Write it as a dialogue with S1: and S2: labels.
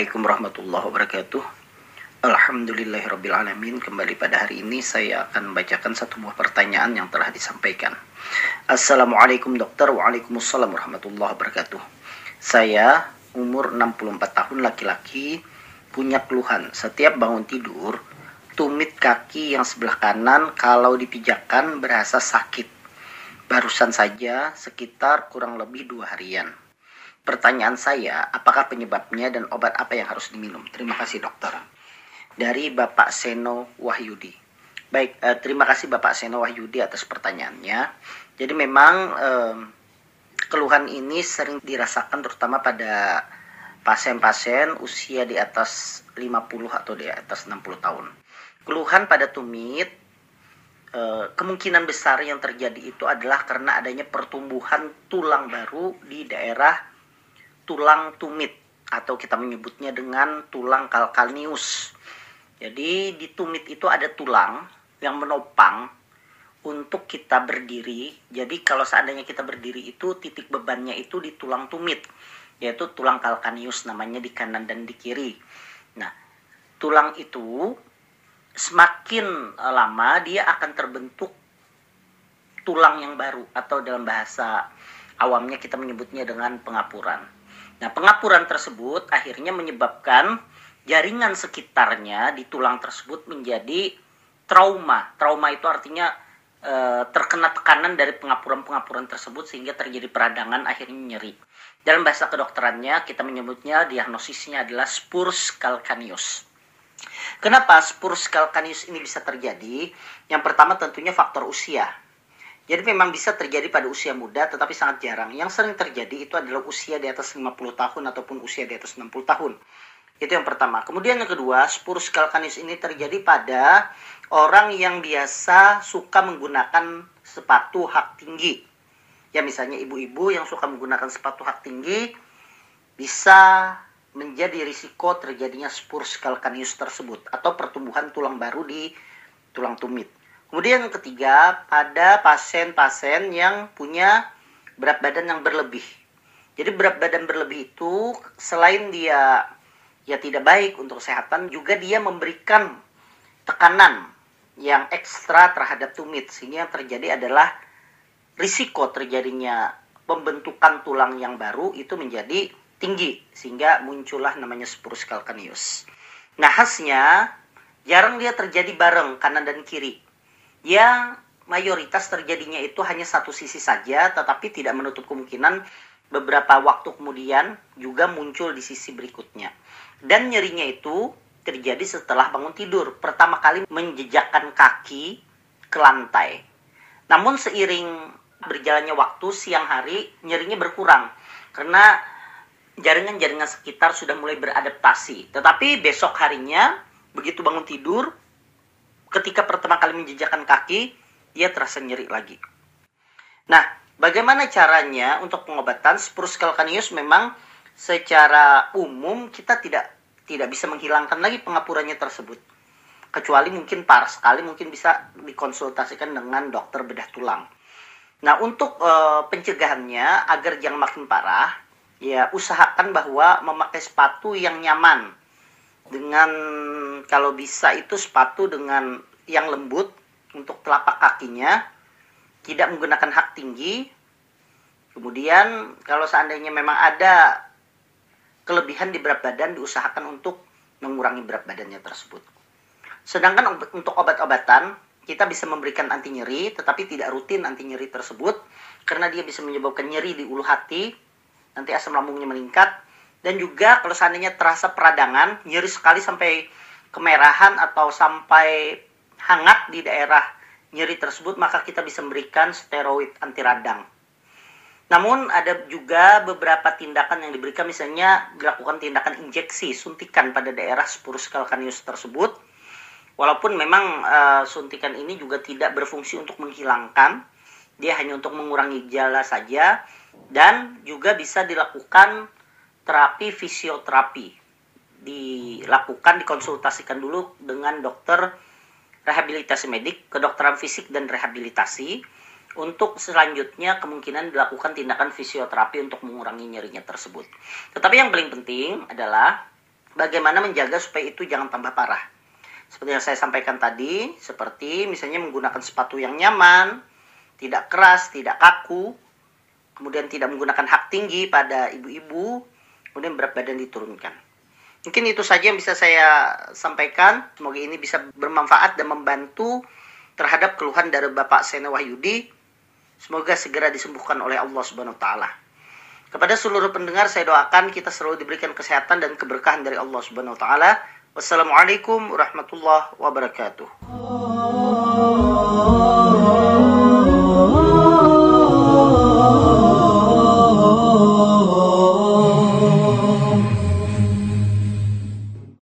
S1: Assalamualaikum warahmatullahi wabarakatuh. Alhamdulillahirrabbilalamin Kembali pada hari ini saya akan membacakan satu buah pertanyaan yang telah disampaikan. Assalamualaikum dokter. Waalaikumsalam warahmatullahi wabarakatuh. Saya umur 64 tahun laki-laki Punya keluhan. Setiap bangun tidur Tumit kaki yang sebelah kanan Kalau dipijakan berasa sakit. Barusan saja sekitar kurang lebih dua harian Pertanyaan saya, apakah penyebabnya dan obat apa yang harus diminum? Terima kasih dokter. Dari Bapak Seno Wahyudi. Baik, eh, terima kasih Bapak Seno Wahyudi atas pertanyaannya. Jadi memang eh, keluhan ini sering dirasakan terutama pada pasien-pasien usia di atas 50 atau di atas 60 tahun. Keluhan pada tumit eh, kemungkinan besar yang terjadi itu adalah karena adanya pertumbuhan tulang baru di daerah tulang tumit atau kita menyebutnya dengan tulang kalkalnius. Jadi di tumit itu ada tulang yang menopang untuk kita berdiri. Jadi kalau seandainya kita berdiri itu titik bebannya itu di tulang tumit, yaitu tulang kalkalnius namanya di kanan dan di kiri. Nah, tulang itu semakin lama dia akan terbentuk tulang yang baru atau dalam bahasa awamnya kita menyebutnya dengan pengapuran. Nah, pengapuran tersebut akhirnya menyebabkan jaringan sekitarnya di tulang tersebut menjadi trauma. Trauma itu artinya e, terkena tekanan dari pengapuran-pengapuran tersebut sehingga terjadi peradangan akhirnya nyeri. Dalam bahasa kedokterannya kita menyebutnya diagnosisnya adalah spurs calcaneus. Kenapa spurs calcaneus ini bisa terjadi? Yang pertama tentunya faktor usia. Jadi memang bisa terjadi pada usia muda tetapi sangat jarang. Yang sering terjadi itu adalah usia di atas 50 tahun ataupun usia di atas 60 tahun. Itu yang pertama. Kemudian yang kedua, spurus calcaneus ini terjadi pada orang yang biasa suka menggunakan sepatu hak tinggi. Ya misalnya ibu-ibu yang suka menggunakan sepatu hak tinggi bisa menjadi risiko terjadinya spurs calcaneus tersebut atau pertumbuhan tulang baru di tulang tumit. Kemudian yang ketiga, pada pasien-pasien yang punya berat badan yang berlebih. Jadi berat badan berlebih itu selain dia ya tidak baik untuk kesehatan, juga dia memberikan tekanan yang ekstra terhadap tumit sehingga yang terjadi adalah risiko terjadinya pembentukan tulang yang baru itu menjadi tinggi sehingga muncullah namanya spurus calcaneus. Nah khasnya jarang dia terjadi bareng kanan dan kiri ya mayoritas terjadinya itu hanya satu sisi saja, tetapi tidak menutup kemungkinan beberapa waktu kemudian juga muncul di sisi berikutnya. Dan nyerinya itu terjadi setelah bangun tidur. Pertama kali menjejakkan kaki ke lantai. Namun seiring berjalannya waktu siang hari nyerinya berkurang karena jaringan-jaringan sekitar sudah mulai beradaptasi. Tetapi besok harinya begitu bangun tidur ketika pertama kali menjejakkan kaki, dia terasa nyeri lagi. Nah, bagaimana caranya untuk pengobatan spurus calcaneus memang secara umum kita tidak tidak bisa menghilangkan lagi pengapurannya tersebut. Kecuali mungkin parah sekali mungkin bisa dikonsultasikan dengan dokter bedah tulang. Nah, untuk e, pencegahannya agar jangan makin parah, ya usahakan bahwa memakai sepatu yang nyaman dengan kalau bisa itu sepatu dengan yang lembut untuk telapak kakinya tidak menggunakan hak tinggi. Kemudian kalau seandainya memang ada kelebihan di berat badan diusahakan untuk mengurangi berat badannya tersebut. Sedangkan untuk obat-obatan kita bisa memberikan anti nyeri tetapi tidak rutin anti nyeri tersebut karena dia bisa menyebabkan nyeri di ulu hati. Nanti asam lambungnya meningkat dan juga kalau seandainya terasa peradangan nyeri sekali sampai kemerahan atau sampai hangat di daerah nyeri tersebut maka kita bisa memberikan steroid anti radang. Namun ada juga beberapa tindakan yang diberikan misalnya dilakukan tindakan injeksi suntikan pada daerah spurus calcaneus tersebut. Walaupun memang uh, suntikan ini juga tidak berfungsi untuk menghilangkan dia hanya untuk mengurangi gejala saja. Dan juga bisa dilakukan terapi fisioterapi dilakukan dikonsultasikan dulu dengan dokter rehabilitasi medik, kedokteran fisik dan rehabilitasi untuk selanjutnya kemungkinan dilakukan tindakan fisioterapi untuk mengurangi nyerinya tersebut. Tetapi yang paling penting adalah bagaimana menjaga supaya itu jangan tambah parah. Seperti yang saya sampaikan tadi, seperti misalnya menggunakan sepatu yang nyaman, tidak keras, tidak kaku, kemudian tidak menggunakan hak tinggi pada ibu-ibu, kemudian berat badan diturunkan. Mungkin itu saja yang bisa saya sampaikan. Semoga ini bisa bermanfaat dan membantu terhadap keluhan dari Bapak Sena Wahyudi. Semoga segera disembuhkan oleh Allah Subhanahu wa taala. Kepada seluruh pendengar saya doakan kita selalu diberikan kesehatan dan keberkahan dari Allah Subhanahu wa taala. Wassalamualaikum warahmatullahi wabarakatuh.